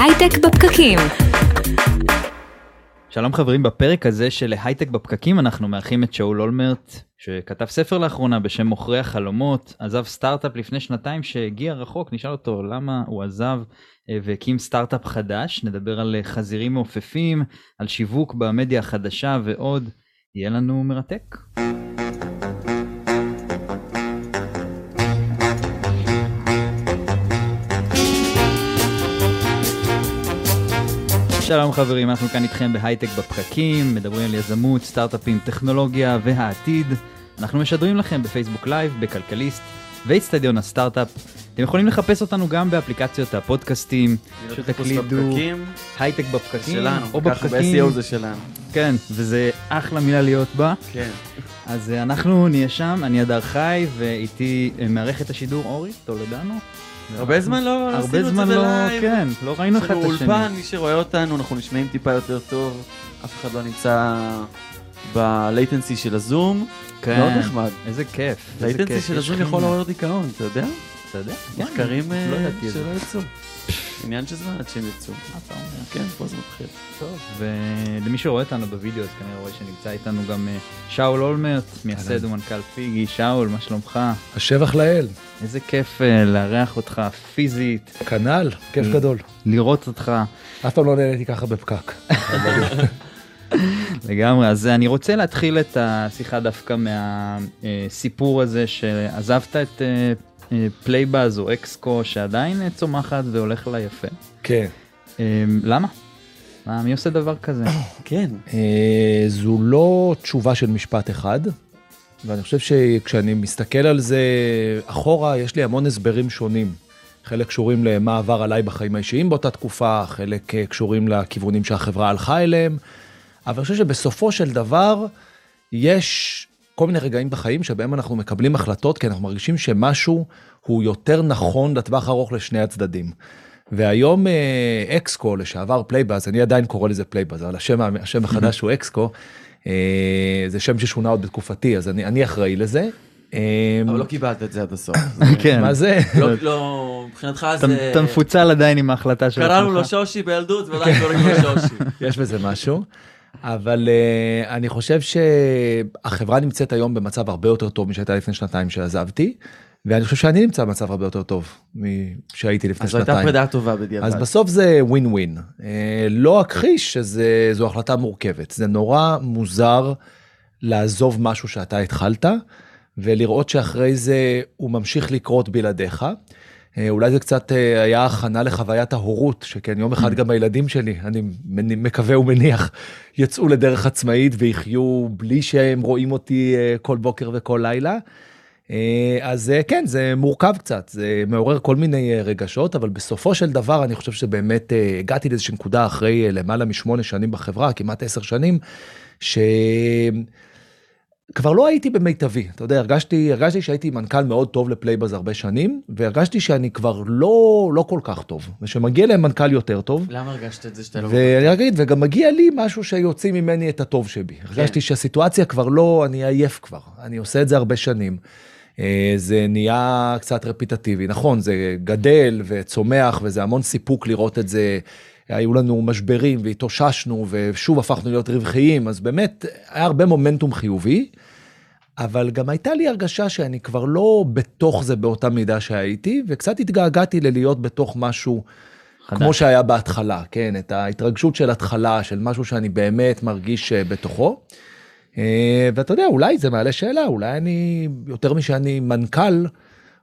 הייטק בפקקים. שלום חברים, בפרק הזה של הייטק בפקקים אנחנו מארחים את שאול אולמרט, שכתב ספר לאחרונה בשם מוכרי החלומות, עזב סטארט-אפ לפני שנתיים שהגיע רחוק, נשאל אותו למה הוא עזב אה, והקים סטארט-אפ חדש, נדבר על אה, חזירים מעופפים, על שיווק במדיה החדשה ועוד, יהיה לנו מרתק. שלום חברים, אנחנו כאן איתכם בהייטק בפקקים, מדברים על יזמות, סטארט-אפים, טכנולוגיה והעתיד. אנחנו משדרים לכם בפייסבוק live, בכלכליסט ואיצטדיון הסטארט-אפ. אתם יכולים לחפש אותנו גם באפליקציות הפודקאסטים, פשוט תקלידו הייטק בפקקים, שלנו, או ככה בפקקים, ב-SEO זה שלנו. כן, וזה אחלה מילה להיות בה. כן. אז אה, אנחנו נהיה שם, אני הדר חי, ואיתי אה, מערכת השידור אורי טולדנו. הרבה זמן לא הרבה עשינו את זמן זה לא, ב live. כן, לא ראינו אחד את השני. אולפן, מי שרואה אותנו, אנחנו נשמעים טיפה יותר טוב. אף אחד לא נמצא ב latency של הזום. כן, מאוד נחמד. איזה כיף. latency של הזום. יכול לעורר דיכאון, אתה יודע? אתה יודע? מחקרים אה, לא זה. שלא יצאו. עניין של זמן עד שהם יצאו. מה אתה אומר? כן, פה זה מתחיל. טוב, ולמי שרואה אותנו בווידאו אז כנראה רואה שנמצא איתנו גם אה, שאול אולמרט, מייסד ומנכ"ל פיגי. שאול, מה שלומך? השבח לאל, איזה כיף אה, לארח אותך פיזית, כנ"ל, כיף. גדול. לראות אותך אף פעם לא נהניתי ככה בפקק. לגמרי. אז אני רוצה להתחיל את השיחה דווקא מהסיפור הזה שעזבת את אה, אה, פלייבאז או אקסקו שעדיין אה, צומחת והולך לה יפה. כן. אה, למה? מה, מי עושה דבר כזה? כן. אה, זו לא תשובה של משפט אחד, ואני חושב שכשאני מסתכל על זה אחורה, יש לי המון הסברים שונים. חלק קשורים למה עבר עליי בחיים האישיים באותה תקופה, חלק אה, קשורים לכיוונים שהחברה הלכה אליהם, אבל אני חושב שבסופו של דבר, יש כל מיני רגעים בחיים שבהם אנחנו מקבלים החלטות, כי אנחנו מרגישים שמשהו הוא יותר נכון לטווח ארוך לשני הצדדים. והיום אה, אקסקו, לשעבר פלייבאז, אני עדיין קורא לזה פלייבאז, אבל השם, השם החדש הוא אקסקו, אה, זה שם ששונה עוד בתקופתי, אז אני, אני אחראי לזה. אה, אבל לא קיבלת את זה עד הסוף. כן. מה זה? לא, לא, מבחינתך אתה- זה... אתה מפוצל עדיין עם ההחלטה של קראנו לו. שושי בילדות ועדיין קוראים לו שושי. יש בזה משהו. אבל uh, אני חושב שהחברה נמצאת היום במצב הרבה יותר טוב משהייתה לפני שנתיים שעזבתי, ואני חושב שאני נמצא במצב הרבה יותר טוב משהייתי לפני אז זו הייתה שנתיים. פרידה טובה בדיעבד. אז בסוף זה ווין ווין. לא אכחיש שזו החלטה מורכבת. זה נורא מוזר לעזוב משהו שאתה התחלת, ולראות שאחרי זה הוא ממשיך לקרות בלעדיך. אה, אולי זה קצת אה, היה הכנה לחוויית ההורות, שכן יום אחד גם הילדים שלי, אני מקווה ומניח, יצאו לדרך עצמאית ויחיו בלי שהם רואים אותי אה, כל בוקר וכל לילה. אז כן, זה מורכב קצת, זה מעורר כל מיני רגשות, אבל בסופו של דבר אני חושב שבאמת הגעתי לאיזושהי נקודה אחרי למעלה משמונה שנים בחברה, כמעט עשר שנים, שכבר לא הייתי במיטבי, אתה יודע, הרגשתי, הרגשתי שהייתי מנכ"ל מאוד טוב לפלייבאז הרבה שנים, והרגשתי שאני כבר לא, לא כל כך טוב, ושמגיע להם מנכ"ל יותר טוב. למה הרגשת את זה שאתה לא... ואני אגיד, וגם מגיע לי משהו שיוציא ממני את הטוב שבי. הרגשתי שהסיטואציה כבר לא, אני עייף כבר, אני עושה את זה הרבה שנים. אה, זה נהיה קצת רפיטטיבי, נכון, זה גדל וצומח וזה המון סיפוק לראות את זה. היו לנו משברים והתאוששנו ושוב הפכנו להיות רווחיים, אז באמת היה הרבה מומנטום חיובי. אבל גם הייתה לי הרגשה שאני כבר לא בתוך זה באותה מידה שהייתי, וקצת התגעגעתי ללהיות בתוך משהו חדש. כמו שהיה בהתחלה, כן, את ההתרגשות של התחלה, של משהו שאני באמת מרגיש אה, בתוכו. אה, ואתה יודע, אולי זה מעלה שאלה, אולי אני, יותר משאני מנכ"ל,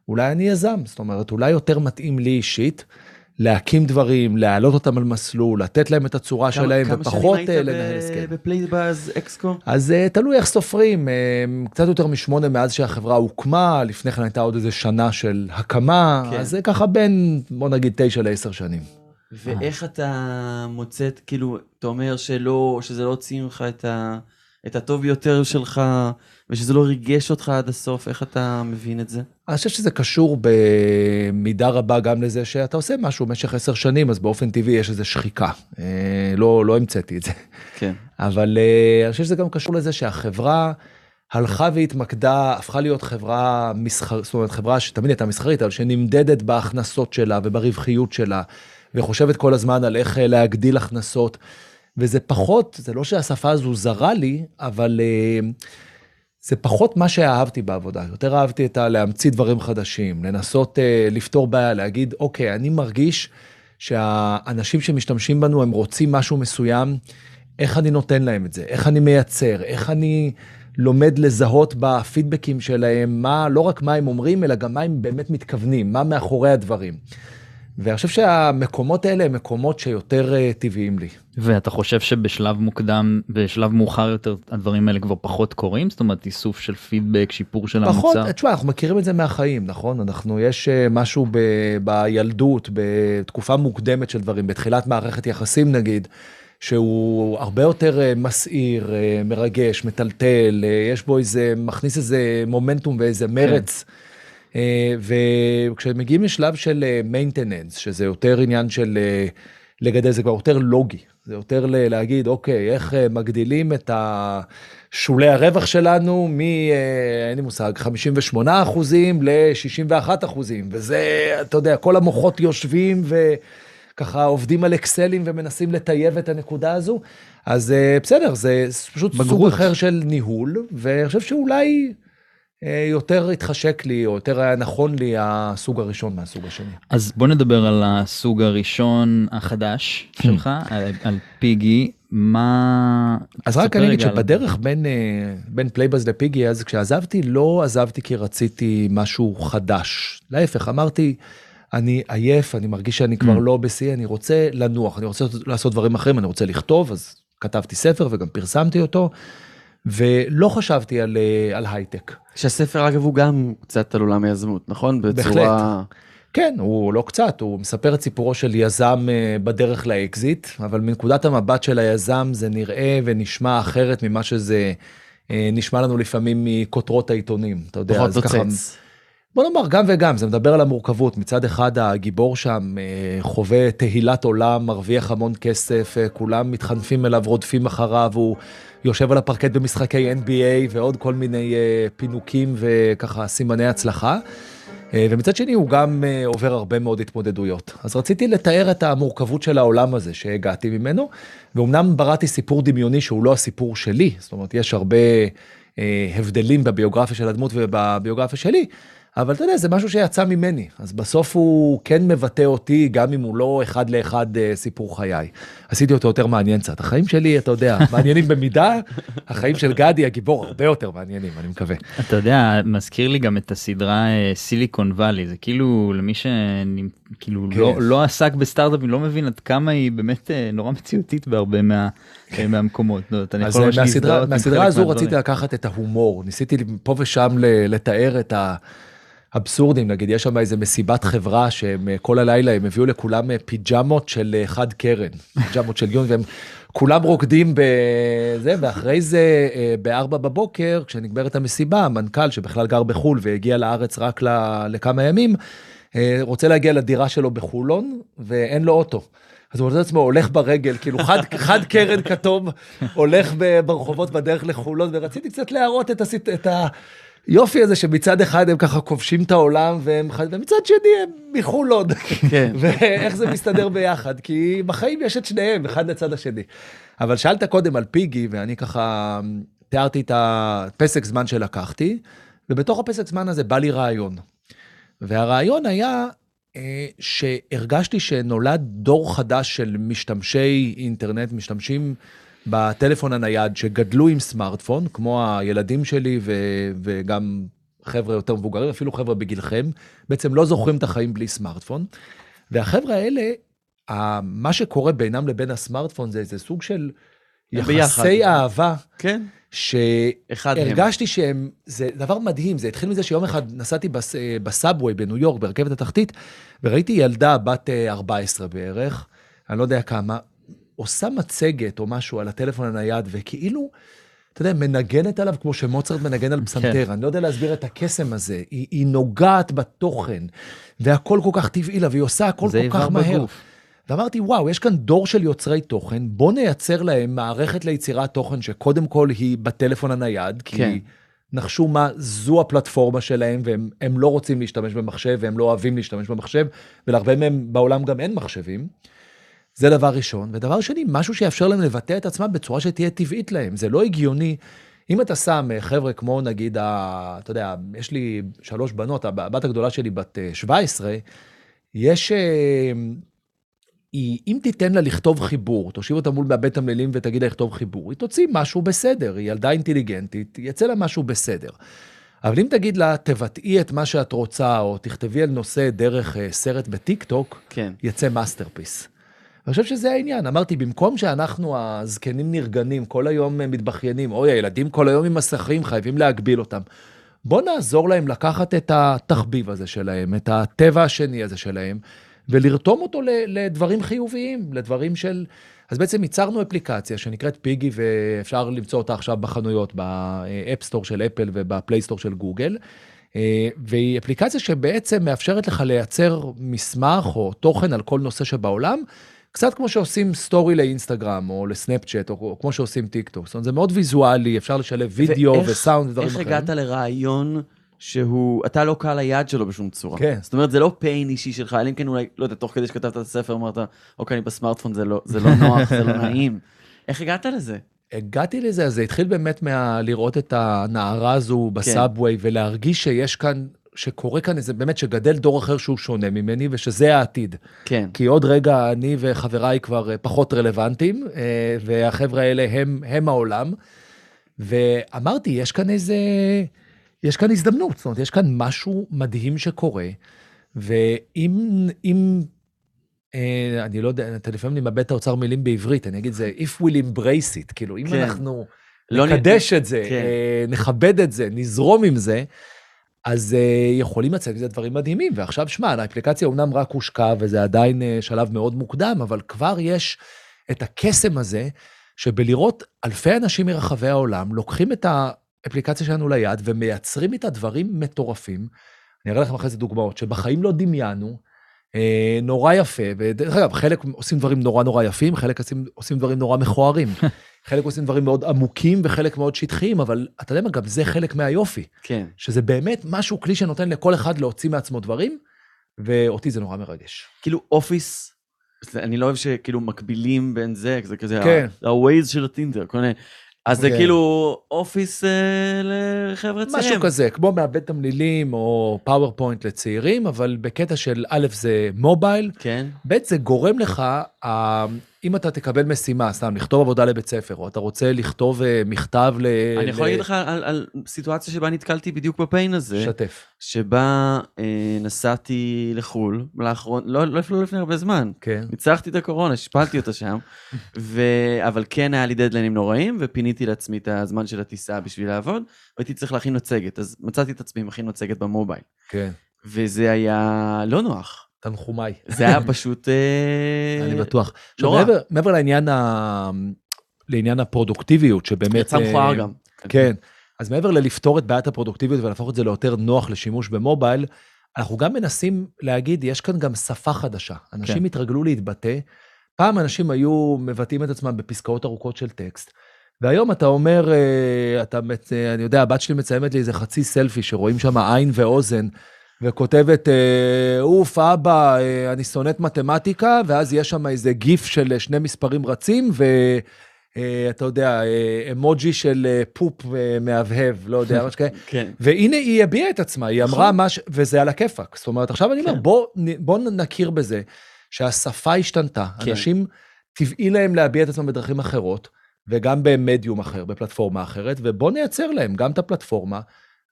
אולי אני יזם, זאת אומרת, אולי יותר מתאים לי אישית. להקים דברים, להעלות אותם על מסלול, לתת להם את הצורה כמה- שלהם, כמה ופחות שנים אה, היית לנהל הסכם. בפלייבאז אקסקו? אז uh, תלוי איך סופרים, uh, קצת יותר משמונה מאז שהחברה הוקמה, לפני כן הייתה עוד איזה שנה של הקמה, כן. אז זה ככה בין, בוא נגיד, תשע לעשר שנים. ואיך אתה מוצאת, כאילו, אתה אומר שלא, שזה לא הוציא ממך את, ה, את הטוב ביותר שלך, ושזה לא ריגש אותך עד הסוף, איך אתה מבין את זה? אני חושב שזה קשור במידה רבה גם לזה שאתה עושה משהו במשך עשר שנים, אז באופן טבעי יש איזו שחיקה. Uh, לא, לא המצאתי את זה. כן. אבל uh, אני חושב שזה גם קשור לזה שהחברה הלכה והתמקדה, הפכה להיות חברה מסחרית, זאת אומרת חברה שתמיד הייתה מסחרית, אבל שנמדדת בהכנסות שלה וברווחיות שלה, וחושבת כל הזמן על איך אה, להגדיל הכנסות. וזה פחות, זה לא שהשפה הזו זרה לי, אבל אה, זה פחות מה שאהבתי בעבודה. יותר אהבתי את ה... להמציא דברים חדשים, לנסות אה, לפתור בעיה, להגיד, אוקיי, אני מרגיש שהאנשים שמשתמשים בנו, הם רוצים משהו מסוים, איך אני נותן להם את זה? איך אני מייצר? איך אני לומד לזהות בפידבקים שלהם, מה, לא רק מה הם אומרים, אלא גם מה הם באמת מתכוונים, מה מאחורי הדברים. ואני חושב שהמקומות האלה הם מקומות שיותר uh, טבעיים לי. ואתה חושב שבשלב מוקדם, בשלב מאוחר יותר, הדברים האלה כבר פחות קורים? זאת אומרת, איסוף של פידבק, שיפור של פחות, המוצר? תשמע, אנחנו מכירים את זה מהחיים, נכון? אנחנו, יש uh, משהו ב, בילדות, בתקופה מוקדמת של דברים, בתחילת מערכת יחסים נגיד, שהוא הרבה יותר uh, מסעיר, מרגש, מטלטל, יש בו איזה, מכניס איזה מומנטום ואיזה מרץ. כן. אה, וכשמגיעים לשלב של מיינטננס, אה, שזה יותר עניין של אה, לגדל, זה כבר יותר לוגי, זה יותר להגיד, אוקיי, איך מגדילים את שולי הרווח שלנו מ, אין לי מושג, 58 אחוזים ל-61 אחוזים, וזה, אתה יודע, כל המוחות יושבים וככה עובדים על אקסלים ומנסים לטייב את הנקודה הזו. אז בסדר, זה פשוט בגרות. סוג אחר של ניהול, ואני חושב שאולי... אה, יותר התחשק לי, או יותר היה נכון לי הסוג הראשון מהסוג השני. אז בוא נדבר על הסוג הראשון החדש שלך, על, על פיגי, מה... אז רק אני אגיד שבדרך בין, אה, בין פלייבאז לפיגי, אז כשעזבתי, לא עזבתי כי רציתי משהו חדש. להפך, אמרתי, אני עייף, אני מרגיש שאני כבר mm. לא בשיא, אני רוצה לנוח, אני רוצה לעשות דברים אחרים, אני רוצה לכתוב, אז כתבתי ספר וגם פרסמתי אותו. ולא חשבתי על, אה, על הייטק. שהספר אגב הוא גם קצת על עולם היזמות, נכון? בצורה... בהחלט. כן, הוא לא קצת, הוא מספר את סיפורו של יזם אה, בדרך לאקזיט, אבל מנקודת המבט של היזם זה נראה ונשמע אחרת ממה שזה אה, נשמע לנו לפעמים מכותרות העיתונים, אתה יודע, נוצץ. ככה... בוא נאמר גם וגם, זה מדבר על המורכבות. מצד אחד הגיבור שם חווה תהילת עולם, מרוויח המון כסף, כולם מתחנפים אליו, רודפים אחריו, הוא יושב על הפרקט במשחקי NBA ועוד כל מיני uh, פינוקים וככה סימני הצלחה. Uh, ומצד שני הוא גם uh, עובר הרבה מאוד התמודדויות. אז רציתי לתאר את המורכבות של העולם הזה שהגעתי ממנו, ואומנם בראתי סיפור דמיוני שהוא לא הסיפור שלי, זאת אומרת יש הרבה uh, הבדלים בביוגרפיה של הדמות ובביוגרפיה שלי, אבל אתה יודע, זה משהו שיצא ממני, אז בסוף הוא כן מבטא אותי, גם אם הוא לא אחד לאחד סיפור חיי. עשיתי אותו יותר מעניין קצת. החיים שלי, אתה יודע, מעניינים במידה, החיים של גדי, הגיבור, הרבה יותר מעניינים, אני מקווה. אתה יודע, מזכיר לי גם את הסדרה סיליקון אה, וואלי, זה כאילו למי שכאילו כן. לא, לא עסק בסטארט-אפים, לא מבין עד כמה היא באמת אה, נורא מציאותית בהרבה מה, מהמקומות. אז מהסדרה, מהסדרה הזו רציתי לקחת את ההומור, ניסיתי פה ושם לתאר את ה... אבסורדים, נגיד יש שם איזה מסיבת חברה שהם אה, כל הלילה הם הביאו לכולם אה, פיג'מות של אה, חד קרן, פיג'מות של יון, והם כולם רוקדים בזה, ואחרי זה בארבע בבוקר, כשנגמרת המסיבה, המנכ"ל שבכלל גר בחו"ל והגיע לארץ רק לכמה ימים, רוצה להגיע לדירה שלו בחולון, ואין לו אוטו. אז הוא מוצא עצמו הולך ברגל, כאילו חד, חד קרן כתום, הולך ברחובות בדרך לחולון, ורציתי קצת להראות את, הסיט, את, ה, היופי הזה שמצד אחד הם ככה כובשים את העולם והם, ומצד שני הם מחולון. כן. ואיך זה מסתדר ביחד, כי בחיים יש את שניהם, אחד לצד השני. אבל שאלת קודם על פיגי, ואני ככה תיארתי את הפסק זמן שלקחתי, ובתוך הפסק זמן הזה בא לי רעיון. והרעיון היה אה, שהרגשתי שנולד דור חדש של משתמשי אינטרנט, משתמשים בטלפון הנייד שגדלו עם סמארטפון, כמו הילדים שלי ו- וגם חבר'ה יותר מבוגרים, אפילו חבר'ה בגילכם, בעצם לא זוכרים את החיים בלי סמארטפון. והחבר'ה האלה, מה שקורה בינם לבין הסמארטפון זה איזה סוג של יחסי ביחד. אהבה. כן. שהרגשתי שהם, זה דבר מדהים, זה התחיל מזה שיום אחד נסעתי בס, בסאבווי בניו יורק, ברכבת התחתית, וראיתי ילדה בת 14 בערך, אני לא יודע כמה, עושה מצגת או משהו על הטלפון הנייד, וכאילו, אתה יודע, מנגנת עליו כמו שמוצרט מנגן על פסנתר. כן. אני לא יודע להסביר את הקסם הזה. היא, היא נוגעת בתוכן, והכל כל כך טבעי לה, והיא עושה הכל כל כך מהר. בגוף. ואמרתי, וואו, יש כאן דור של יוצרי תוכן, בוא נייצר להם מערכת ליצירת תוכן שקודם כל היא בטלפון הנייד, כי כן. נחשו מה זו הפלטפורמה שלהם, והם הם לא רוצים להשתמש במחשב, והם לא אוהבים להשתמש במחשב, ולהרבה מהם בעולם גם אין מחשבים. זה דבר ראשון. ודבר שני, משהו שיאפשר להם לבטא את עצמם בצורה שתהיה טבעית להם. זה לא הגיוני. אם אתה שם אה, חבר'ה כמו נגיד, ה, אתה יודע, יש לי שלוש בנות, הבת הגדולה שלי בת 17, יש אה, היא, אם תיתן לה לכתוב חיבור, תושיב אותה מול מעבד תמלילים ותגיד לה לכתוב חיבור, היא תוציא משהו בסדר, היא ילדה אינטליגנטית, יצא לה משהו בסדר. אבל אם תגיד לה, תבטאי את מה שאת רוצה, או תכתבי על נושא דרך סרט בטיק טוק, כן. יצא masterpiece. אני חושב שזה העניין. אמרתי, במקום שאנחנו הזקנים נרגנים, כל היום מתבכיינים, אוי, הילדים כל היום עם מסכים, חייבים להגביל אותם. בוא נעזור להם לקחת את התחביב הזה שלהם, את הטבע השני הזה שלהם, ולרתום אותו לדברים חיוביים, לדברים של... אז בעצם ייצרנו אפליקציה שנקראת פיגי, ואפשר למצוא אותה עכשיו בחנויות, ב App Store של אפל וב Play Store של גוגל. אה, והיא אפליקציה שבעצם מאפשרת לך לייצר מסמך או תוכן על כל נושא שבעולם, קצת כמו שעושים story לאינסטגרם או לסנאפצ'אט, או, או כמו שעושים טיק טוק. זאת אומרת, זה מאוד ויזואלי, אפשר לשלב וידאו ואיך, וסאונד ודברים אחרים. איך הגעת לרעיון שהוא, אתה לא קהל היעד שלו בשום צורה. כן. זאת אומרת, זה לא pain אישי שלך, אלא אם כן אולי, לא יודע, תוך כדי שכתבת את הספר, אמרת, אוקיי, אני בסמארטפון, זה לא, זה לא נוח, זה לא נעים. איך הגעת לזה? הגעתי לזה, אז זה התחיל באמת מלראות את הנערה הזו בסאבווי, כן. ולהרגיש שיש כאן, שקורה כאן איזה, באמת, שגדל דור אחר שהוא שונה ממני, ושזה העתיד. כן. כי עוד רגע אני וחבריי כבר אה, פחות רלוונטיים, אה, והחבר'ה האלה הם, הם העולם. ואמרתי, יש כאן איזה... יש כאן הזדמנות, זאת אומרת, יש כאן משהו מדהים שקורה, ואם, אם, אה, אני לא יודע, אתה לפעמים אני מאבד את האוצר מילים בעברית, אני אגיד זה, if we'll embrace it, כאילו, אם כן. אנחנו לא נקדש נ... את זה, כן. אה, נכבד את זה, נזרום עם זה, אז אה, יכולים לצאת מזה דברים מדהימים. ועכשיו, שמע, האפליקציה אומנם רק הושקע, וזה עדיין אה, שלב מאוד מוקדם, אבל כבר יש את הקסם הזה, שבלראות אלפי אנשים מרחבי העולם, לוקחים את. האפליקציה שלנו ליד ומייצרים איתה דברים מטורפים. אני אראה לכם אחרי זה דוגמאות שבחיים לא דמיינו, נורא יפה, ודרך אגב, חלק עושים דברים נורא נורא יפים, חלק עושים, עושים דברים נורא מכוערים. חלק עושים דברים מאוד עמוקים וחלק מאוד שטחיים, אבל אתה יודע מה, גם זה חלק מהיופי. כן. שזה באמת משהו, כלי שנותן לכל אחד להוציא מעצמו דברים, ואותי זה נורא מרגש. כאילו אופיס, אני לא אוהב שכאילו מקבילים בין זה, זה כזה, כן. ה-Waze של הטינדר, כל מיני אז זה כן. כאילו אופיס אה, לחבר'ה צעירים. משהו כזה, כמו מעבד תמלילים או פאורפוינט לצעירים, אבל בקטע של א' זה מובייל, כן. ב' זה גורם לך, אם אתה תקבל משימה, סתם, לכתוב עבודה לבית ספר, או אתה רוצה לכתוב uh, מכתב ל... אני יכול. להגיד לך על, על סיטואציה שבה נתקלתי בדיוק בפיין הזה. שתף. שבה אה, נסעתי לחו"ל, לאחרון, לא, לא, לא לפני הרבה זמן. כן. ניצחתי את הקורונה, השפלתי אותה שם, ו... אבל כן היה לי דדליינים נוראים, ופיניתי לעצמי את הזמן של הטיסה בשביל לעבוד, והייתי צריך להכין מצגת, אז מצאתי את עצמי מכין מצגת במובייל. כן. וזה היה לא נוח. תנחומיי. זה היה פשוט... אה, אני בטוח. עכשיו, מעבר, מעבר לעניין, ה... לעניין הפרודוקטיביות, שבאמת... יצא מכוער אה, גם. כן. אז מעבר ללפתור את בעיית הפרודוקטיביות ולהפוך את זה ליותר נוח לשימוש במובייל, אנחנו גם מנסים להגיד, יש כאן גם שפה חדשה. אנשים כן. התרגלו להתבטא. פעם אנשים היו מבטאים את עצמם בפסקאות ארוכות של טקסט. והיום אתה אומר, אה, אתה, אני יודע, הבת שלי מציימת לי איזה חצי סלפי שרואים שם עין ואוזן, וכותבת, אה, אוף, אבא, אה, אני שונאת מתמטיקה, ואז יש שם איזה גיף של שני מספרים רצים, ואתה יודע, אמוג'י של poop מהבהב, לא יודע, מה שכאלה. כן. והנה היא הביעה את עצמה, היא אמרה מה ש... וזה על הכיפאק. זאת אומרת, עכשיו אני אומר, כן. בוא, בוא נכיר בזה שהשפה השתנתה. כן. אנשים, טבעי להם להביע את עצמם בדרכים אחרות, וגם במדיום אחר, בפלטפורמה אחרת, ובוא נייצר להם גם את הפלטפורמה.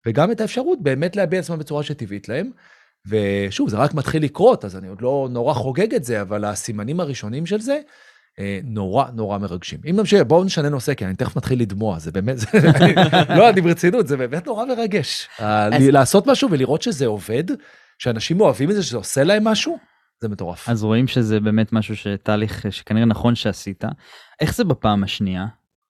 וגם את האפשרות באמת להביע עצמם בצורה שטבעית להם. ושוב, זה רק מתחיל לקרות, אז אני עוד לא נורא חוגג את זה, אבל הסימנים הראשונים של זה, אה, נורא נורא מרגשים. אם נמשיך, בואו נשנה נושא, כי אני תכף מתחיל לדמוע, זה באמת, זה, לא, אני ברצינות, זה באמת נורא מרגש. אז... לעשות משהו ולראות שזה עובד, שאנשים אוהבים את זה, שזה עושה להם משהו, זה מטורף. אז רואים שזה באמת משהו שתהליך שכנראה נכון שעשית. איך זה בפעם השנייה?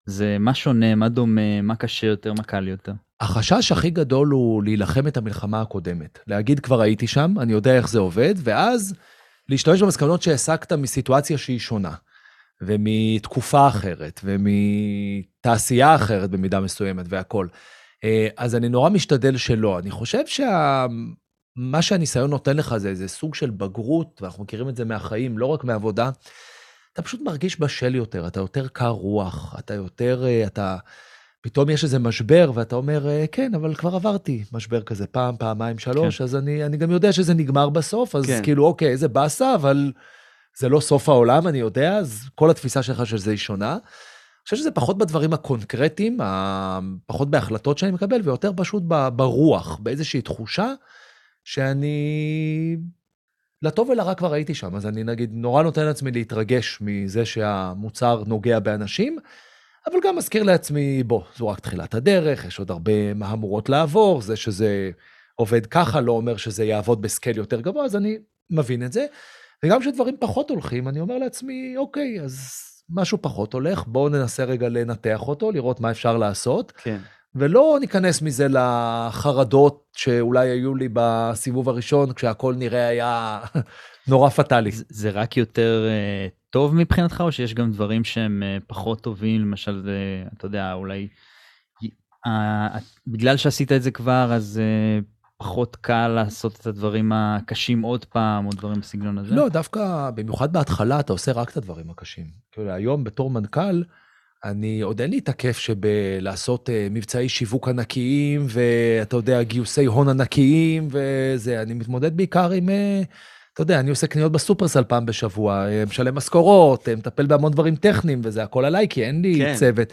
זה מה שונה, מה דומה, מה קשה יותר, מה קל יותר? החשש הכי גדול הוא להילחם את המלחמה הקודמת. להגיד כבר הייתי שם, אני יודע איך זה עובד, ואז להשתמש במסקנות שהעסקת מסיטואציה שהיא שונה, ומתקופה אחרת, ומתעשייה אחרת במידה מסוימת והכול. אה, אז אני נורא משתדל שלא. אני חושב שמה שהניסיון נותן לך זה איזה סוג של בגרות, ואנחנו מכירים את זה מהחיים, לא רק מעבודה. אתה פשוט מרגיש בשל יותר, אתה יותר קר רוח, אתה יותר, אה, אתה... פתאום יש איזה משבר, ואתה אומר, אה, כן, אבל כבר עברתי משבר כזה פעם, פעמיים, שלוש, כן. אז אני, אני גם יודע שזה נגמר בסוף, אז כן. כאילו, אוקיי, איזה באסה, אבל זה לא סוף העולם, אני יודע, אז כל התפיסה שלך של זה היא שונה. אני חושב שזה פחות בדברים הקונקרטיים, פחות בהחלטות שאני מקבל, ויותר פשוט ברוח, באיזושהי תחושה שאני... לטוב ולרע כבר הייתי שם, אז אני נגיד נורא נותן לעצמי להתרגש מזה שהמוצר נוגע באנשים, אבל גם מזכיר לעצמי, בוא, זו רק תחילת הדרך, יש עוד הרבה מהמורות לעבור, זה שזה עובד ככה לא אומר שזה יעבוד בסקייל יותר גבוה, אז אני מבין את זה. וגם כשדברים פחות הולכים, אני אומר לעצמי, אוקיי, אז משהו פחות הולך, בואו ננסה רגע לנתח אותו, לראות מה אפשר לעשות. כן. ולא ניכנס מזה לחרדות שאולי היו לי בסיבוב הראשון, כשהכול נראה היה נורא פטאלי. זה, זה רק יותר uh, טוב מבחינתך, או שיש גם דברים שהם uh, פחות טובים, למשל, uh, אתה יודע, אולי, בגלל שעשית את זה כבר, אז uh, פחות קל לעשות את הדברים הקשים עוד פעם, או דברים בסגנון הזה? לא, דווקא, במיוחד בהתחלה, אתה עושה רק את הדברים הקשים. כאילו, היום בתור מנכ"ל, אני, עוד אין לי את הכיף שבלעשות uh, מבצעי שיווק ענקיים, ואתה יודע, גיוסי הון ענקיים וזה, אני מתמודד בעיקר עם, אתה יודע, אני עושה קניות בסופרסל פעם בשבוע, uh, משלם משכורות, uh, מטפל בהמון דברים טכניים, וזה הכל עליי, כי אין לי כן. צוות.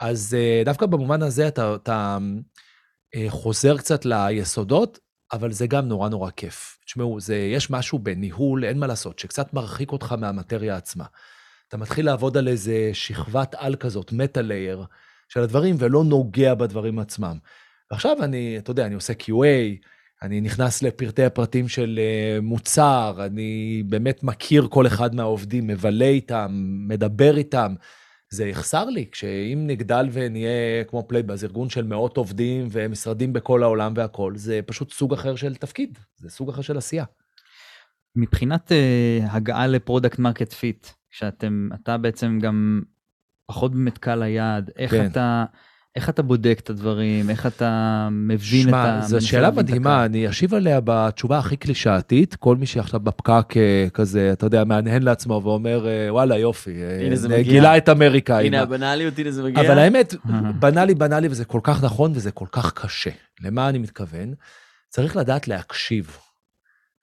אז uh, דווקא במובן הזה אתה, אתה חוזר קצת ליסודות, אבל זה גם נורא נורא כיף. תשמעו, יש משהו בניהול, אין מה לעשות, שקצת מרחיק אותך מהמטריה עצמה. אתה מתחיל לעבוד על איזה שכבת על כזאת, מטה-לייר של הדברים, ולא נוגע בדברים עצמם. ועכשיו אני, אתה יודע, אני עושה QA, אני נכנס לפרטי הפרטים של uh, מוצר, אני באמת מכיר כל אחד מהעובדים, מבלה איתם, מדבר איתם. זה יחסר לי, כשאם נגדל ונהיה כמו פלייבאז, ארגון של מאות עובדים ומשרדים בכל העולם והכול, זה פשוט סוג אחר של תפקיד, זה סוג אחר של עשייה. מבחינת uh, הגעה ל product market fit, שאתם, אתה בעצם גם פחות באמת קהל היעד, איך כן. אתה... איך אתה בודק את הדברים, איך אתה מבין שמה, את ה... זו שאלה מדהימה, אני אשיב עליה בתשובה הכי קלישאתית. כל מי שעכשיו בפקק אה, כזה, אתה יודע, מהנהן לעצמו ואומר, אה, וואלה, יופי, אה, הנה זה מגיע. גילה את אמריקה. הנה הבנאליות, הנה זה מגיע. אבל האמת, בנאלי, בנאלי, וזה כל כך נכון וזה כל כך קשה. למה אני מתכוון? צריך לדעת להקשיב.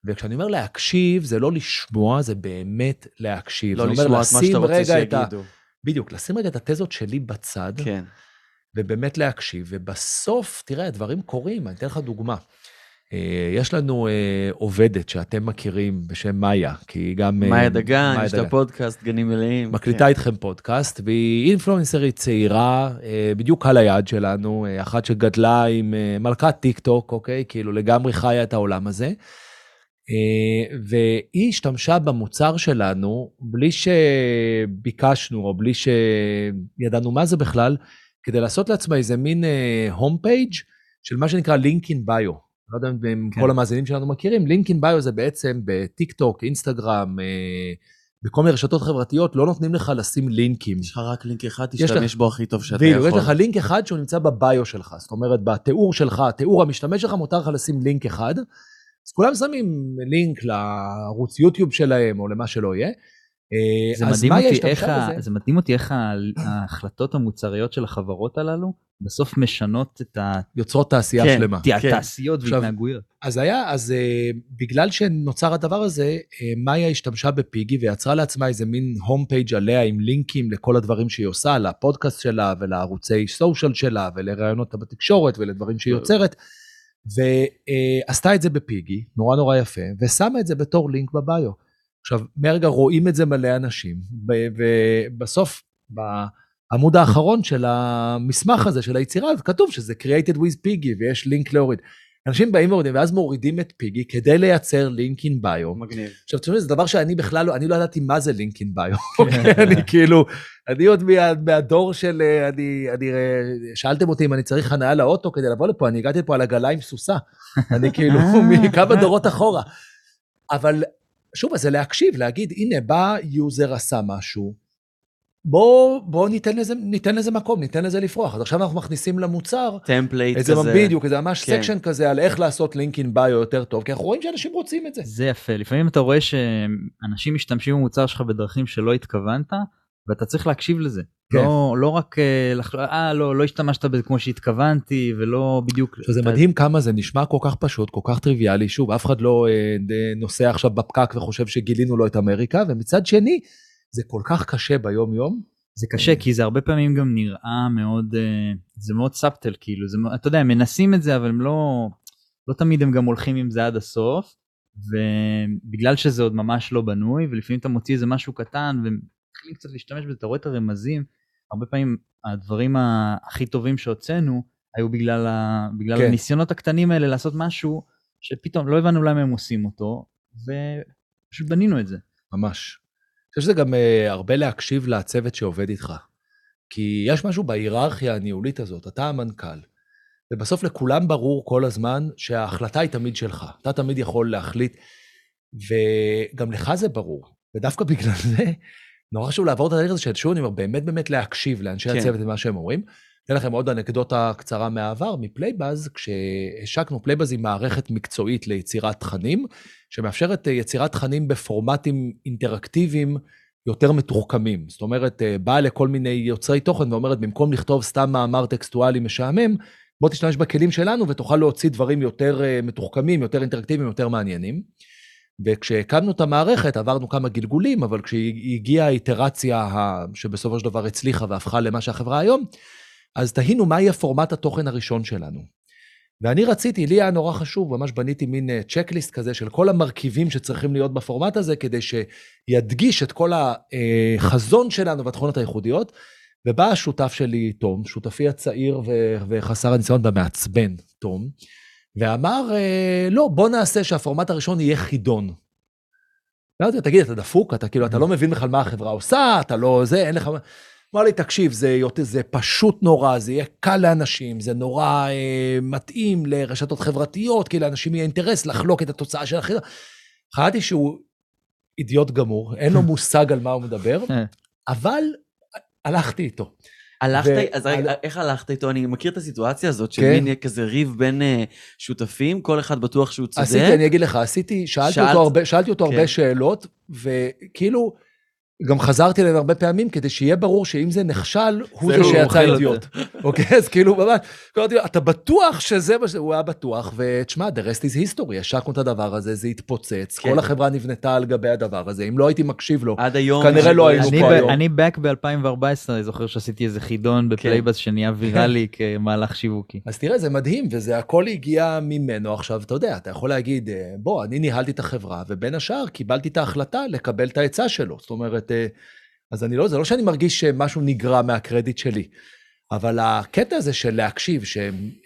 וכשאני אומר להקשיב, זה לא לשמוע, זה באמת להקשיב. לא לשמוע את מה שאתה רוצה שיגידו. ה... בדיוק, לשים רגע את התזות שלי בצד, כן. ובאמת להקשיב, ובסוף, תראה, הדברים קורים, אני אתן לך דוגמה. אה, יש לנו אה, עובדת שאתם מכירים בשם מאיה, כי היא גם... אה, מאיה דגן, יש לה פודקאסט, גנים מלאים. מקליטה כן. איתכם פודקאסט, והיא אינפלואנסרית צעירה, בדיוק על היד שלנו, אחת שגדלה עם מלכת טיק טוק, אוקיי? כאילו לגמרי חיה את העולם הזה. והיא השתמשה במוצר שלנו בלי שביקשנו או בלי שידענו מה זה בכלל, כדי לעשות לעצמה איזה מין home uh, page של מה שנקרא link in bio. לא יודע אם כן. כל המאזינים שלנו מכירים, link in bio זה בעצם בטיק טוק, אינסטגרם, uh, בכל מיני רשתות חברתיות לא נותנים לך לשים לינקים. יש לך רק לינק אחד, תשתמש בו הכי טוב שאתה יכול. יש לך לינק אחד שהוא נמצא ב bio שלך, זאת אומרת בתיאור שלך, תיאור המשתמש שלך, מותר לך לשים לינק אחד. אז כולם שמים לינק לערוץ יוטיוב שלהם או למה שלא יהיה. אה, זה מדהים, אותי איך ה... זה מדהים אותי איך ההחלטות המוצריות של החברות הללו בסוף משנות את ה... יוצרות תעשייה כן, שלמה. כן. תעשיות והתנהגויות. אז היה, אז uh, בגלל שנוצר הדבר הזה, uh, מאיה השתמשה בפיגי ויצרה לעצמה איזה מין הום פייג' עליה עם לינקים לכל הדברים שהיא עושה, לפודקאסט שלה ולערוצי סושיאל שלה ולראיונות בתקשורת ולדברים שהיא יוצרת. ועשתה את זה בפיגי, נורא נורא יפה, ושמה את זה בתור לינק בביו. עכשיו, מהרגע רואים את זה מלא אנשים, ובסוף, בעמוד האחרון של המסמך הזה, של היצירה, כתוב שזה created with פיגי, ויש לינק להוריד. אנשים באים ומורידים, ואז מורידים את פיגי כדי לייצר לינק אין ביו. מגניב. עכשיו, תשמעו, זה דבר שאני בכלל לא, אני לא ידעתי מה זה לינק אין ביו. אני כאילו, אני עוד מה, מהדור של, אה, אני, אני, אה, שאלתם אותי אם אני צריך חניה לאוטו כדי לבוא לפה, אני הגעתי לפה על עגלה עם סוסה. אני כאילו מכמה דורות אחורה. אבל שוב, זה להקשיב, להגיד, הנה, בא user עשה משהו, בוא, בוא ניתן, לזה, ניתן לזה מקום, ניתן לזה לפרוח. אז עכשיו אנחנו מכניסים למוצר template איזה כזה. בדיוק, איזה ממש כן. section כזה על איך לעשות link in bio יותר טוב, כי אנחנו רואים שאנשים רוצים את זה. זה יפה לפעמים אתה רואה שאנשים משתמשים במוצר שלך בדרכים שלא התכוונת ואתה צריך להקשיב לזה. כן. לא, לא רק אה, לחשוב אה לא לא השתמשת בזה כמו שהתכוונתי ולא בדיוק. שזה מדהים כמה זה נשמע כל כך פשוט, כל כך טריוויאלי, שוב, אף אחד לא אה, נוסע עכשיו בפקק וחושב שגילינו לו את אמריקה, ומצד שני, זה כל כך קשה ביום-יום. זה קשה כי זה הרבה פעמים גם נראה מאוד אה, זה מאוד סאבטל כאילו זה אתה יודע הם מנסים את זה אבל הם לא לא תמיד הם גם הולכים עם זה עד הסוף ובגלל שזה עוד ממש לא בנוי ולפעמים אתה מוציא איזה משהו קטן ומתחילים קצת להשתמש בזה אתה רואה את הרמזים הרבה פעמים הדברים הכי טובים שהוצאנו היו בגלל, ה, בגלל כן. הניסיונות הקטנים האלה לעשות משהו שפתאום לא הבנו למה הם עושים אותו ופשוט בנינו את זה. ממש. אני חושב שזה גם uh, הרבה להקשיב לצוות שעובד איתך. כי יש משהו בהיררכיה הניהולית הזאת, אתה המנכ"ל, ובסוף לכולם ברור כל הזמן שההחלטה היא תמיד שלך. אתה תמיד יכול להחליט, וגם לך זה ברור. ודווקא בגלל זה, נורא חשוב לעבור את הדרך הזה של שוב, אני אומר, באמת באמת להקשיב לאנשי כן. הצוות ומה שהם אומרים. אתן לכם עוד אנקדוטה קצרה מהעבר, מפלייבאזז, כשהשקנו, פלייבאזז היא מערכת מקצועית ליצירת תכנים, שמאפשרת אה, יצירת תכנים בפורמטים אינטראקטיביים יותר מתוחכמים. זאת אומרת, אה, באה לכל מיני יוצרי תוכן ואומרת, במקום לכתוב סתם מאמר טקסטואלי משעמם, בוא תשתמש בכלים שלנו ותוכל להוציא דברים יותר אה, מתוחכמים, יותר אינטראקטיביים, יותר מעניינים. וכשהקמנו את המערכת, עברנו כמה גלגולים, אבל כשהגיעה האיטרציה שבסופו של דבר הצליחה והפכה למה שהחברה היום, אז תהינו מה יהיה פורמט התוכן הראשון שלנו. ואני רציתי, לי היה נורא חשוב, ממש בניתי מין צ'קליסט כזה של כל המרכיבים שצריכים להיות בפורמט הזה, כדי שידגיש את כל החזון שלנו והתכונות הייחודיות. ובא השותף שלי, תום, שותפי הצעיר וחסר הניסיון והמעצבן, תום, ואמר, אה, לא, בוא נעשה שהפורמט הראשון יהיה חידון. אמרתי לו, תגיד, אתה דפוק? אתה כאילו, אתה לא מבין בכלל מה החברה עושה, אתה לא זה, אין לך... מה." אמר לי, תקשיב, זה, יותר- זה פשוט נורא, זה יהיה קל לאנשים, זה נורא אה, מתאים לרשתות חברתיות, כי לאנשים יהיה אינטרס לחלוק את התוצאה של החידון. חשבתי שהוא אידיוט גמור, אין לו מושג על מה הוא מדבר, אבל הלכתי איתו. הלכת, ו- אז רגע, על- איך הלכת איתו? אני מכיר את הסיטואציה הזאת, של כן. מין כזה ריב בין אה, שותפים, כל אחד בטוח שהוא צודק. עשיתי, אני אגיד לך, עשיתי, שאלתי שאלת- אותו הרבה, שאלתי אותו כן. הרבה שאלות, וכאילו, גם חזרתי אליהם הרבה פעמים, כדי שיהיה ברור שאם זה נכשל, הוא זה שיצא אידיוט. אוקיי, אז כאילו, ממש, אתה בטוח שזה מה ש... הוא היה בטוח, ותשמע, the rest is history, השקנו את הדבר הזה, זה התפוצץ, כן. כל החברה נבנתה על גבי הדבר הזה, אם לא הייתי מקשיב לו, עד היום... כנראה לא היינו אני פה ב- היום. אני back ב-2014 אני זוכר שעשיתי איזה חידון בפלייבאז שנהיה ויראלי כמהלך שיווקי. אז תראה, זה מדהים, וזה הכל הגיע ממנו. עכשיו, אתה יודע, אתה יכול להגיד, אה, בוא, אני ניהלתי את החברה, ובין השאר קיבלתי את ההחלטה לקבל את העצה שלו. זאת אומרת, אה, אז אני לא, זה לא שאני מרגיש שמשהו נגרע מהקרדיט שלי, אבל הקטע הזה של להקשיב,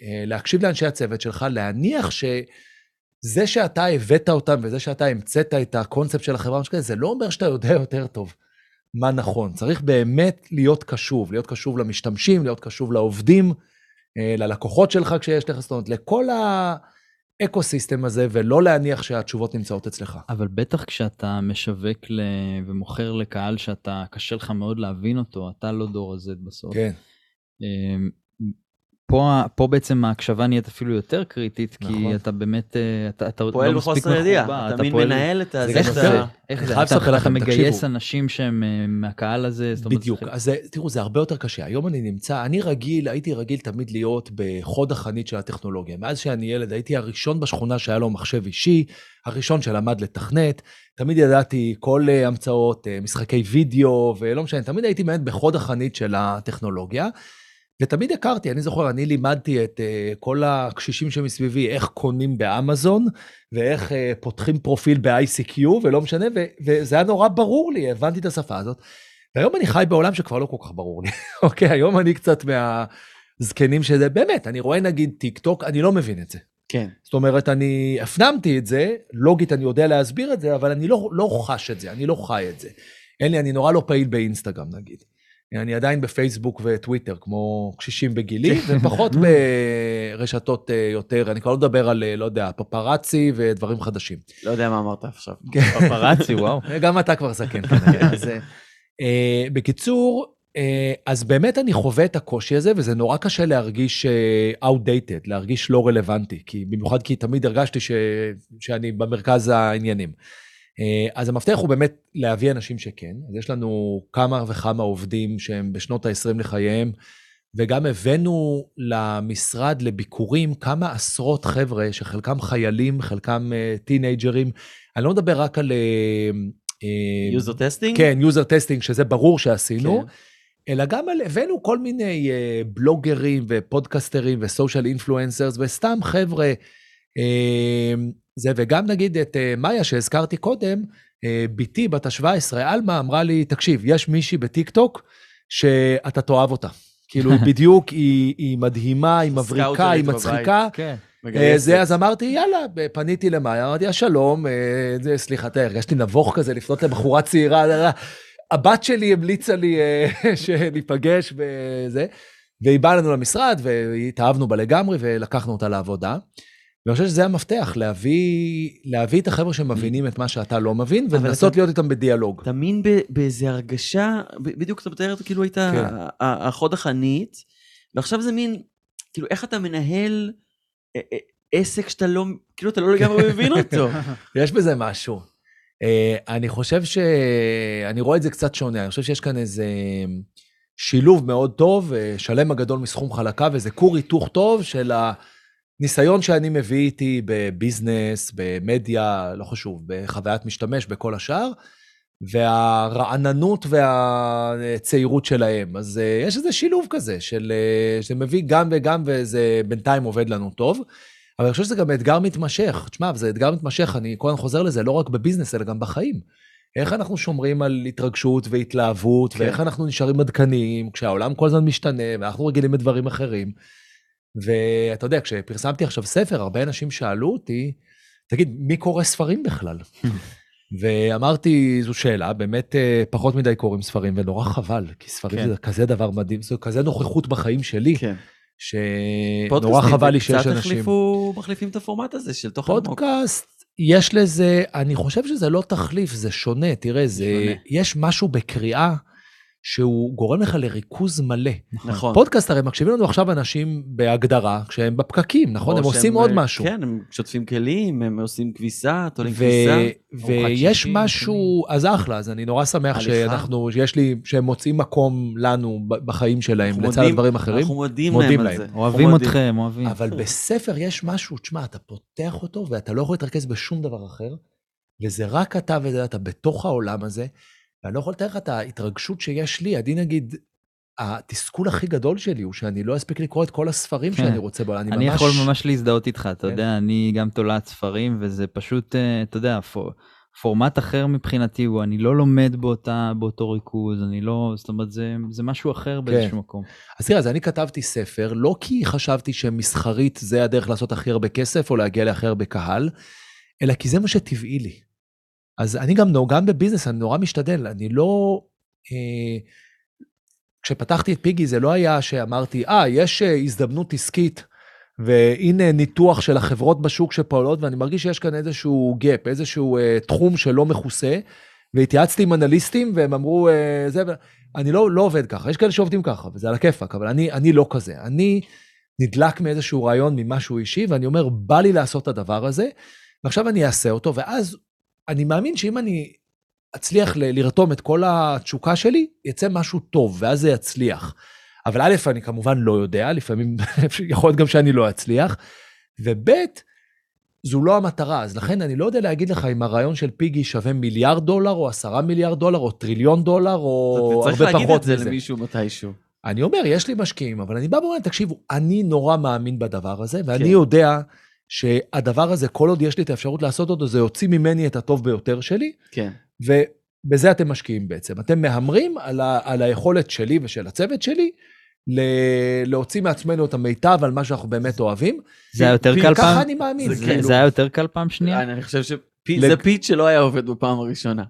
אה, להקשיב לאנשי הצוות שלך, להניח שזה שאתה הבאת אותם וזה שאתה המצאת את הקונספט של החברה, כזה, זה לא אומר שאתה יודע יותר טוב מה נכון. צריך באמת להיות קשוב, להיות קשוב למשתמשים, להיות קשוב לעובדים, אה, ללקוחות שלך כשיש לך, זאת אומרת, לכל האקו-סיסטם הזה, ולא להניח שהתשובות נמצאות אצלך. אבל בטח כשאתה משווק ל... ומוכר לקהל שאתה קשה לך מאוד להבין אותו אתה לא דור הזד בסוף. כן, אמ, פה, פה בעצם ההקשבה נהיית אפילו יותר קריטית כי נכון. אתה באמת אה, אתה, אתה פועל לא מספיק בחוסר ידיעה, אתה מין פועל- מנהל את זה איך זה? אתה, מגייס. אנשים שהם אה, מהקהל הזה? בדיוק. אז תראו, זה הרבה יותר קשה. היום אני נמצא, אני רגיל, הייתי רגיל תמיד להיות בחוד החנית של הטכנולוגיה. מאז שאני ילד, הייתי הראשון בשכונה שהיה לו מחשב אישי, הראשון שלמד לתכנת. תמיד ידעתי כל אה, המצאות, משחקי וידאו, ולא משנה, תמיד הייתי באמת בחוד החנית של הטכנולוגיה. ותמיד הכרתי, אני זוכר, אני לימדתי את uh, כל הקשישים שמסביבי איך קונים באמזון, ואיך uh, פותחים פרופיל ב-ICQ, ולא משנה, וזה היה נורא ברור לי, הבנתי את השפה הזאת. והיום אני חי בעולם שכבר לא כל כך ברור לי. אוקיי, היום אני קצת מהזקנים שזה, באמת, אני רואה נגיד טיק טוק, אני לא מבין את זה. כן. זאת אומרת, אני הפנמתי את זה, לוגית אני יודע להסביר את זה, אבל אני לא, לא חש את זה, אני לא חי את זה. אין לי, אני נורא לא פעיל באינסטגרם נגיד. אני עדיין בפייסבוק וטוויטר, כמו קשישים בגילי, ופחות ברשתות אה, יותר, אני כבר לא מדבר על, אה, לא יודע, פפרצי ודברים חדשים. לא יודע מה אמרת עכשיו. פפרצי וואו. גם אתה כבר זקן כנראה. אז, אה, Uh, בקיצור, uh, אז באמת אני חווה את הקושי הזה, וזה נורא קשה להרגיש uh, outdated, להרגיש לא רלוונטי, כי במיוחד כי תמיד הרגשתי ש, שאני במרכז העניינים. Uh, אז המפתח הוא באמת להביא אנשים שכן. אז יש לנו כמה וכמה עובדים שהם בשנות ה-20 לחייהם, וגם הבאנו למשרד לביקורים כמה עשרות חבר'ה, שחלקם חיילים, חלקם טינאייג'רים. אני לא מדבר רק על... user testing? כן, user testing, שזה ברור שעשינו. כן. אלא גם על, הבאנו כל מיני uh, בלוגרים ופודקסטרים ו social influencers, וסתם חבר'ה, זה, וגם נגיד את uh, מאיה שהזכרתי קודם, uh, בתי בת ה-17, עלמה, אמרה לי, תקשיב, יש מישהי בטיק טוק שאתה תאהב אותה. כאילו, בדיוק, היא, היא מדהימה, היא מבריקה, היא מצחיקה. כן. אה, זה, אז אמרתי, יאללה, פניתי למאיה, אמרתי שלום, אה, סליחה, תראה, הרגשתי נבוך כזה לפנות לבחורה צעירה, הבת שלי המליצה לי אה, שניפגש וזה, והיא באה לנו למשרד, והתאהבנו בה לגמרי, ולקחנו אותה לעבודה. ואני חושב שזה המפתח, להביא, להביא את החבר'ה שמבינים את מה שאתה לא מבין, ולנסות להיות איתם בדיאלוג. אתה מין באיזה הרגשה, בדיוק אתה מתאר את כאילו היית כן. החוד החנית, ועכשיו זה מין, כאילו איך אתה מנהל עסק שאתה לא, כאילו אתה לא לגמרי מבין אותו. יש בזה משהו. אה, אני חושב ש... אני רואה את זה קצת שונה, אני חושב שיש כאן איזה שילוב מאוד טוב, אה, שלם הגדול מסכום חלקה, וזה כור היתוך טוב של הניסיון שאני מביא איתי בביזנס, במדיה, לא חשוב, בחוויית משתמש, בכל השאר, והרעננות והצעירות שלהם. אז אה, יש איזה שילוב כזה, של, אה, שמביא גם וגם, וזה בינתיים עובד לנו טוב. אבל אני חושב שזה גם אתגר מתמשך. תשמע, זה אתגר מתמשך, אני כל הזמן חוזר לזה, לא רק בביזנס, אלא גם בחיים. איך אנחנו שומרים על התרגשות והתלהבות, כן. ואיך אנחנו נשארים עדכניים, כשהעולם כל הזמן משתנה, ואנחנו רגילים לדברים אחרים. ואתה יודע, כשפרסמתי עכשיו ספר, הרבה אנשים שאלו אותי, תגיד, מי קורא ספרים בכלל? ואמרתי, זו שאלה, באמת אה, פחות מדי קוראים ספרים, ונורא חבל, כי ספרים כן. זה כזה דבר מדהים, זו כזה נוכחות בחיים שלי, כן. שנורא חבל לי שיש קצת אנשים. החליפו, מחליפים את הפורמט הזה של תוכן עמוק. פודקאסט, יש לזה, אני חושב שזה לא תחליף, זה שונה, תראה, זה, שונה. יש משהו בקריאה שהוא גורם לך לריכוז מלא. נכון. פודקאסט, הרי מקשיבים לנו עכשיו אנשים בהגדרה, כשהם בפקקים, נכון? הם עושים עוד אה, משהו. כן, הם שוטפים כלים, הם עושים כביסה, תולים כביסה. ויש משהו, אז אחלה, אז אני נורא שמח. שאנחנו, שיש לי, שהם מוצאים מקום לנו בחיים שלהם, לצד מודים- הדברים האחרים. אנחנו מודים מודים להם. על זה. אוהבים. אתכם, אוהבים. אבל בספר יש משהו, תשמע, אתה פותח אותו ואתה לא יכול להתרכז בשום דבר אחר, וזה רק אתה וזה אתה בתוך העולם הזה, ואני לא יכול לתאר לך את ההתרגשות שיש לי. אני נגיד, התסכול הכי גדול שלי הוא שאני לא אספיק לקרוא את כל הספרים כן. שאני רוצה בו, אני אני ממש... יכול ממש להזדהות איתך, אתה כן. יודע, אני גם תולעת ספרים, וזה פשוט, אה, אתה יודע, פו- פורמט אחר מבחינתי הוא, אני לא לומד באותה, באותו ריכוז, אני לא, זאת אומרת, זה, זה משהו אחר באיזשהו מקום. אז תראה, אז אני כתבתי ספר, לא כי חשבתי שמסחרית זה הדרך לעשות הכי הרבה כסף או להגיע להכי הרבה קהל, אלא כי זה מה שטבעי לי. אז אני גם, גם בביזנס, אני נורא משתדל, אני לא... אה, כשפתחתי את פיגי זה לא היה שאמרתי, אה, יש אה, הזדמנות עסקית, והנה ניתוח של החברות בשוק שפועלות, ואני מרגיש שיש כאן איזשהו gap, איזשהו אה, תחום שלא מכוסה, והתייעצתי עם אנליסטים, והם אמרו, אה, זה, אני לא, לא עובד ככה, יש כאלה שעובדים ככה, וזה על הכיפאק, אבל אני, אני לא כזה. אני נדלק מאיזשהו רעיון, ממשהו אישי, ואני אומר, בא לי לעשות את הדבר הזה, ועכשיו אני אעשה אותו, ואז אני מאמין שאם אני אצליח ל- לרתום את כל התשוקה שלי, יצא משהו טוב, ואז זה יצליח. אבל א', אני כמובן לא יודע, לפעמים יכול להיות גם שאני לא אצליח, וב', זו לא המטרה, אז לכן אני לא יודע להגיד לך אם הרעיון של פיגי שווה מיליארד דולר, או עשרה מיליארד דולר, או טריליון דולר, או אתה צריך הרבה להגיד פחות את זה מזה. למישהו מתישהו. אני אומר, יש לי משקיעים, אבל אני בא ואומר, תקשיבו, אני נורא מאמין בדבר הזה, ואני כן. יודע שהדבר הזה, כל עוד יש לי את האפשרות לעשות אותו, זה יוציא ממני את הטוב ביותר שלי, כן. ובזה אתם משקיעים בעצם. אתם מהמרים על, ה, על היכולת שלי ושל הצוות שלי ל- להוציא מעצמנו את המיטב על מה שאנחנו באמת אוהבים. זה היה יותר פי- קל ככה פעם? אני מאמין. זה זה- כאילו- זה היה יותר קל פעם שנייה? אני חושב שזה לג- פיץ שלא היה עובד בפעם הראשונה.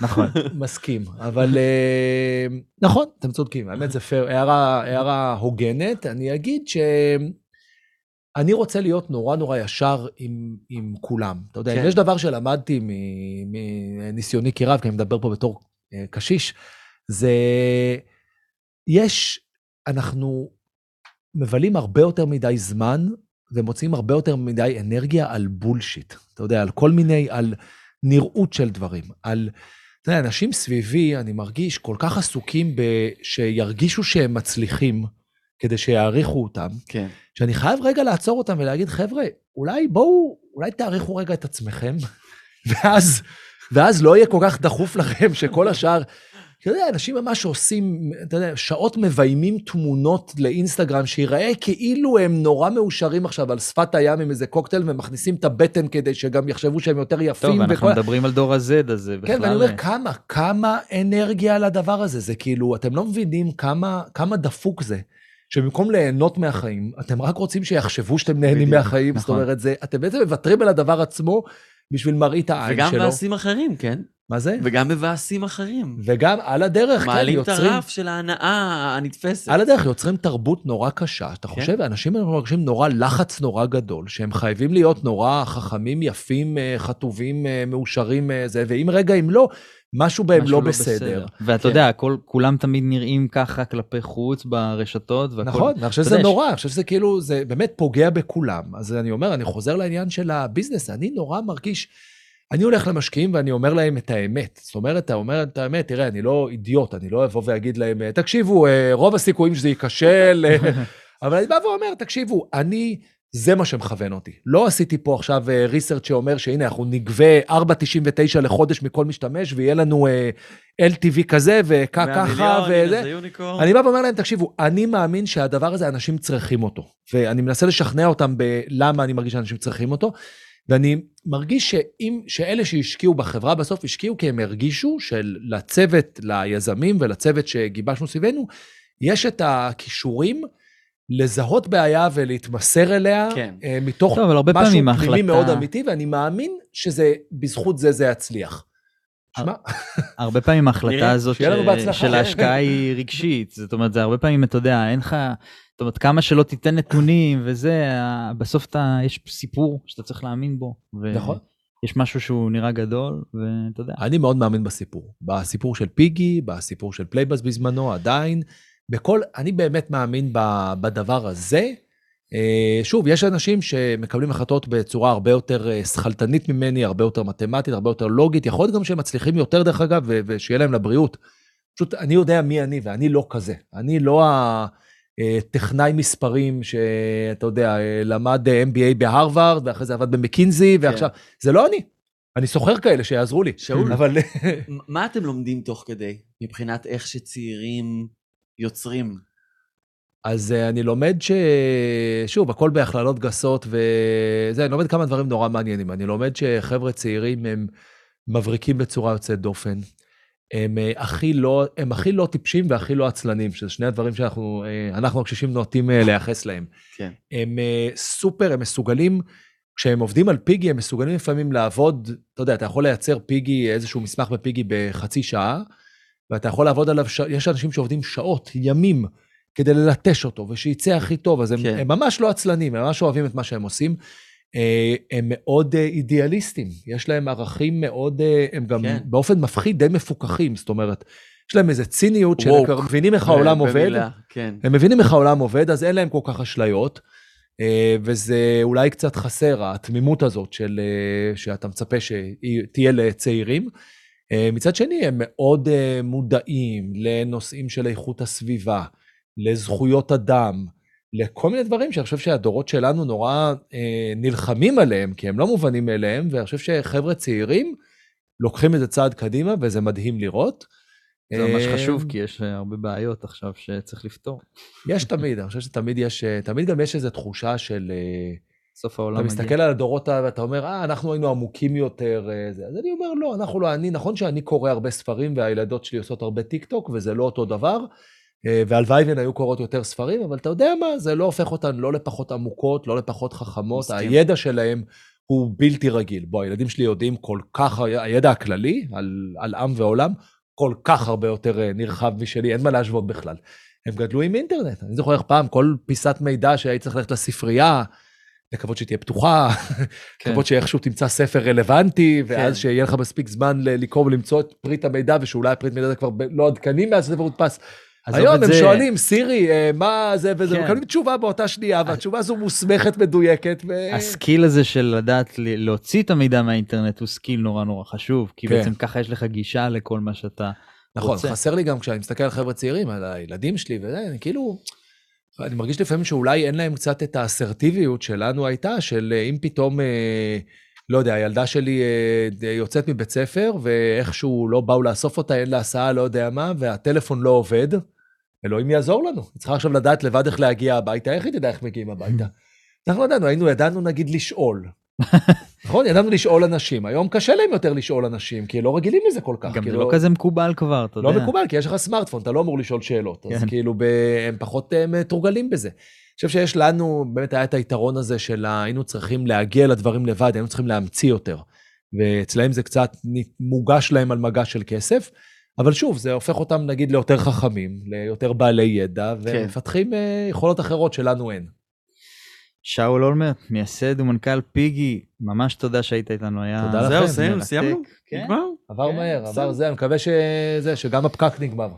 נכון. מסכים, אבל אה, נכון, אתם צודקים, האמת זה פייר, הערה, הערה הוגנת. אני אגיד שאני רוצה להיות נורא נורא ישר עם, עם כולם. אתה יודע, כן. אם יש דבר שלמדתי מניסיוני כרב, כי אני מדבר פה בתור אה, קשיש, זה... יש, אנחנו מבלים הרבה יותר מדי זמן ומוצאים הרבה יותר מדי אנרגיה על בולשיט. אתה יודע, על כל מיני, על נראות של דברים, על... אתה יודע, אנשים סביבי, אני מרגיש, כל כך עסוקים ב... שירגישו שהם מצליחים, כדי שיעריכו אותם, כן. שאני חייב רגע לעצור אותם ולהגיד, חבר'ה, אולי בואו, אולי תעריכו רגע את עצמכם, ואז, ואז לא יהיה כל כך דחוף לכם שכל השאר... אתה יודע, אנשים ממש עושים, אתה יודע, שעות מביימים תמונות לאינסטגרם, שיראה כאילו הם נורא מאושרים עכשיו על שפת הים עם איזה קוקטייל, ומכניסים את הבטן כדי שגם יחשבו שהם יותר יפים. טוב, אנחנו וכל... מדברים על דור ה-Z, אז זה בכלל... כן, ואני אומר, כמה, כמה אנרגיה על הדבר הזה. זה כאילו, אתם לא מבינים כמה, כמה דפוק זה. שבמקום ליהנות מהחיים, אתם רק רוצים שיחשבו שאתם נהנים בדיוק, מהחיים, זאת נכון. אומרת, זה, אתם בעצם מוותרים על הדבר עצמו בשביל מראית העין וגם שלו. מבאסים אחרים, כן? מה זה? וגם מבאסים אחרים. וגם על הדרך, כן, מעלים את יוצרים... הרף של ההנאה הנתפסת. על הדרך יוצרים תרבות נורא קשה. אתה כן. חושב, אנשים מרגישים נורא לחץ נורא גדול, שהם חייבים להיות נורא חכמים, יפים, אה, חטובים, אה, מאושרים, אה, זה, ואם רגע, אם לא, משהו בהם משהו לא בסדר. ואתה כן. יודע, הכל, כולם תמיד נראים ככה כלפי חוץ ברשתות, והכל... נכון, ואני חושב שזה נורא, אני חושב שזה כאילו, זה באמת פוגע בכולם. אז אני אומר, אני חוזר לעניין של הביזנס, אני נורא מרגיש, אני הולך למשקיעים ואני אומר להם את האמת. זאת אומרת, אתה אומר את האמת, תראה, אני לא אידיוט, אני לא אבוא ואגיד להם, תקשיבו, אה, רוב הסיכויים שזה ייכשל, אה, אבל אני בא ואומר, תקשיבו, אני, זה מה שמכוון אותי. לא עשיתי פה עכשיו ריסרצ' שאומר שהנה, אנחנו נגבה 4.99 לחודש מכל משתמש, ויהיה לנו אה, LTV כזה, וככה, וזה. אני בא ואומר להם, תקשיבו, אני מאמין שהדבר הזה, אנשים צריכים אותו. ואני מנסה לשכנע אותם בלמה אני מרגיש שאנשים צריכים אותו. ואני מרגיש שאם, שאלה שהשקיעו בחברה בסוף השקיעו כי הם הרגישו שלצוות, ליזמים ולצוות שגיבשנו סביבנו, יש את הכישורים לזהות בעיה ולהתמסר אליה, כן. אה, מתוך טוב, אבל הרבה משהו פנימי ההחלטה- מאוד אמיתי, ואני מאמין שזה, בזכות זה זה יצליח. שמע, הרבה פעמים ההחלטה הזאת. של ההשקעה היא רגשית, זאת אומרת, זה הרבה פעמים, אתה יודע, אין לך, זאת אומרת, כמה שלא תיתן נתונים וזה, בסוף אתה, יש סיפור שאתה צריך להאמין בו. ו- נכון. יש משהו שהוא נראה גדול, ואתה יודע. אני מאוד מאמין בסיפור. בסיפור של פיגי, בסיפור של פלייבאזז בזמנו, עדיין. בכל, אני באמת מאמין בדבר הזה. אה, שוב, יש אנשים שמקבלים החלטות בצורה הרבה יותר אה, שכלתנית ממני, הרבה יותר מתמטית, הרבה יותר לוגית. יכול להיות גם שהם מצליחים יותר, דרך אגב, ושיהיה להם לבריאות. פשוט אני יודע מי אני, ואני לא כזה. אני לא הטכנאי מספרים שאתה יודע, אה, למד אה, MBA בהרווארד, ואחרי זה עבד במקינזי, ועכשיו... זה לא אני. אני סוחר כאלה שיעזרו לי. שאול, אבל... מה אתם לומדים תוך כדי, מבחינת איך שצעירים יוצרים? אז אה, אני לומד ש... שוב, הכל בהכללות גסות, וזה, אני לומד כמה דברים נורא מעניינים. אני לומד שחבר'ה צעירים הם מבריקים בצורה יוצאת דופן. הם אה, הכי לא, הם הכי לא טיפשים והכי לא עצלנים, שזה שני הדברים שאנחנו, אה, אנחנו הקשישים נוטים לייחס להם. כן. הם סופר, הם מסוגלים, כשהם עובדים על פיגי, הם מסוגלים לפעמים לעבוד, אתה יודע, אתה יכול לייצר פיגי, איזשהו מסמך בפיגי בחצי שעה, ואתה יכול לעבוד עליו, ש... יש אנשים שעובדים שעות, ימים, כדי ללטש אותו, ושיצא הכי טוב, אז הם, כן. הם ממש לא עצלנים, הם ממש אוהבים את מה שהם עושים. אה, הם מאוד אה, אידיאליסטים, יש להם ערכים מאוד, אה, הם גם כן. באופן מפחיד די מפוקחים, זאת אומרת, יש להם איזה ציניות, שהם מבינים איך העולם עובד, כן. הם מבינים איך העולם עובד, אז אין להם כל כך אשליות, וזה אולי קצת חסר, התמימות הזאת של, שאתה מצפה שתהיה לצעירים. אה, מצד שני, הם מאוד אה, מודעים לנושאים של איכות הסביבה, לזכויות אדם, לכל מיני דברים שאני חושב שהדורות שלנו נורא אה, נלחמים עליהם, כי הם לא מובנים מאליהם, ואני חושב שחבר'ה צעירים לוקחים את זה צעד קדימה, וזה מדהים לראות. זה ממש חשוב, כי יש הרבה בעיות עכשיו שצריך לפתור. יש תמיד, אני חושב שתמיד יש, תמיד גם יש איזו תחושה של... אה, סוף העולם אתה מגיע. מסתכל על הדורות ואתה אומר, אה, אנחנו היינו עמוקים יותר. אה, זה. אז אני אומר, לא, אנחנו לא, אני, נכון שאני קורא הרבה ספרים והילדות שלי עושות הרבה טיק טוק, וזה לא אותו דבר, אה, והלוואי והן היו קוראות יותר ספרים, אבל אתה יודע מה, זה לא הופך אותן לא לפחות עמוקות, לא לפחות חכמות, מסכים. הידע שלהם הוא בלתי רגיל. בוא, הילדים שלי יודעים כל כך, הידע הכללי על, על עם ועולם, כל כך הרבה יותר אה, נרחב משלי, אין מה להשוות בכלל. הם גדלו עם אינטרנט. אני זוכר איך פעם, כל פיסת מידע שהייתי צריך ללכת לספרייה, לקוות שתהיה פתוחה, כן. לקוות שאיכשהו תמצא ספר רלוונטי, ואז כן. שיהיה לך מספיק זמן לקרוא ולמצוא את פריט המידע, ושאולי הפריט מידע כבר ב- לא עדכני מאז הספר הודפס. היום הם זה. שואלים, סירי, אה, מה זה וזה, כן. ומקבלים תשובה באותה שנייה, והתשובה הזו מוסמכת, מדויקת, ו... ה skill הזה של לדעת להוציא את המידע מהאינטרנט הוא skill נורא נורא חשוב, כי כן. בעצם ככה יש לך גישה לכל מה שאתה נכון, רוצה. חסר לי גם כשאני מסתכל על חבר'ה צעירים, על הילדים שלי וזה, אני כאילו, אני מרגיש לפעמים שאולי אין להם קצת את האסרטיביות שלנו הייתה, של אה, אם פתאום, אה, לא יודע, הילדה שלי אה, יוצאת מבית ספר, ואיכשהו לא באו לאסוף אותה, אין לה הסעה, לא יודע מה, והטלפון לא עובד, אלוהים יעזור לנו. היא צריכה עכשיו לדעת לבד איך להגיע הביתה, איך היא תדע איך מגיעים הביתה? אנחנו לא ידענו, היינו, ידענו נגיד לשאול. נכון? ידענו לשאול אנשים. היום קשה להם יותר לשאול אנשים, כי לא רגילים לזה כל כך. גם זה כאילו- לא כזה מקובל כבר, אתה יודע. לא מקובל, כי יש לך סמארטפון, אתה לא אמור לשאול שאלות. אז כן. כאילו, ב... הם פחות אה, מתורגלים בזה. אני חושב שיש לנו, באמת היה את היתרון הזה של היינו צריכים להגיע לדברים לבד, היינו צריכים להמציא יותר. ואצלהם זה קצת מוגש להם על מגש של כסף, אבל שוב, זה הופך אותם נגיד ליותר חכמים, ליותר בעלי ידע, כן. ומפתחים אה, יכולות אחרות שלנו אין. שאול אולמרט, מייסד ומנכ"ל פיגי, ממש תודה שהיית איתנו, היה... תודה לכם. זהו, סיימנו. סיימנו? כן. נגמר? עבר כן, מהר. עבר זה, אני מקווה שזה, שגם הפקק נגמר.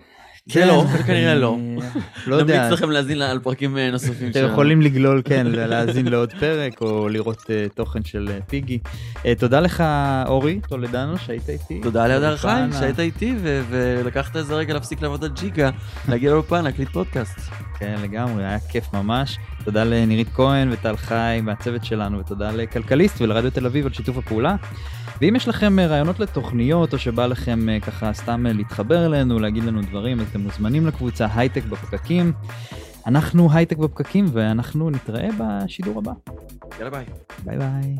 זה לא, זה כנראה לא. לא יודע, נמליץ לכם להאזין על פרקים אה, נוספים אתם יכולים לגלול, כן, להאזין לעוד פרק, או לראות אה, תוכן של אה, פיגי. תודה לך, אורי טולדנו, שהיית איתי. תודה להדר חיים שהיית איתי ולקחת איזה רגע להפסיק לעבוד על ג'יקה, להגיע לאולפן, להקליט פודקאסט. כן, לגמרי, היה כיף ממש. תודה לנירית כהן וטל חי מהצוות שלנו, ותודה לכלכליסט ולרדיו תל אביב על שיתוף הפעולה. ואם יש לכם אה, רעיונות לתוכניות, או שבא לכם אה, ככה סתם אה, להתחבר אלינו, להגיד לנו דברים, אתם מוזמנים לקבוצה הייטק בפקקים. אנחנו הייטק בפקקים, ואנחנו נתראה בשידור הבא. יאללה ביי. ביי ביי.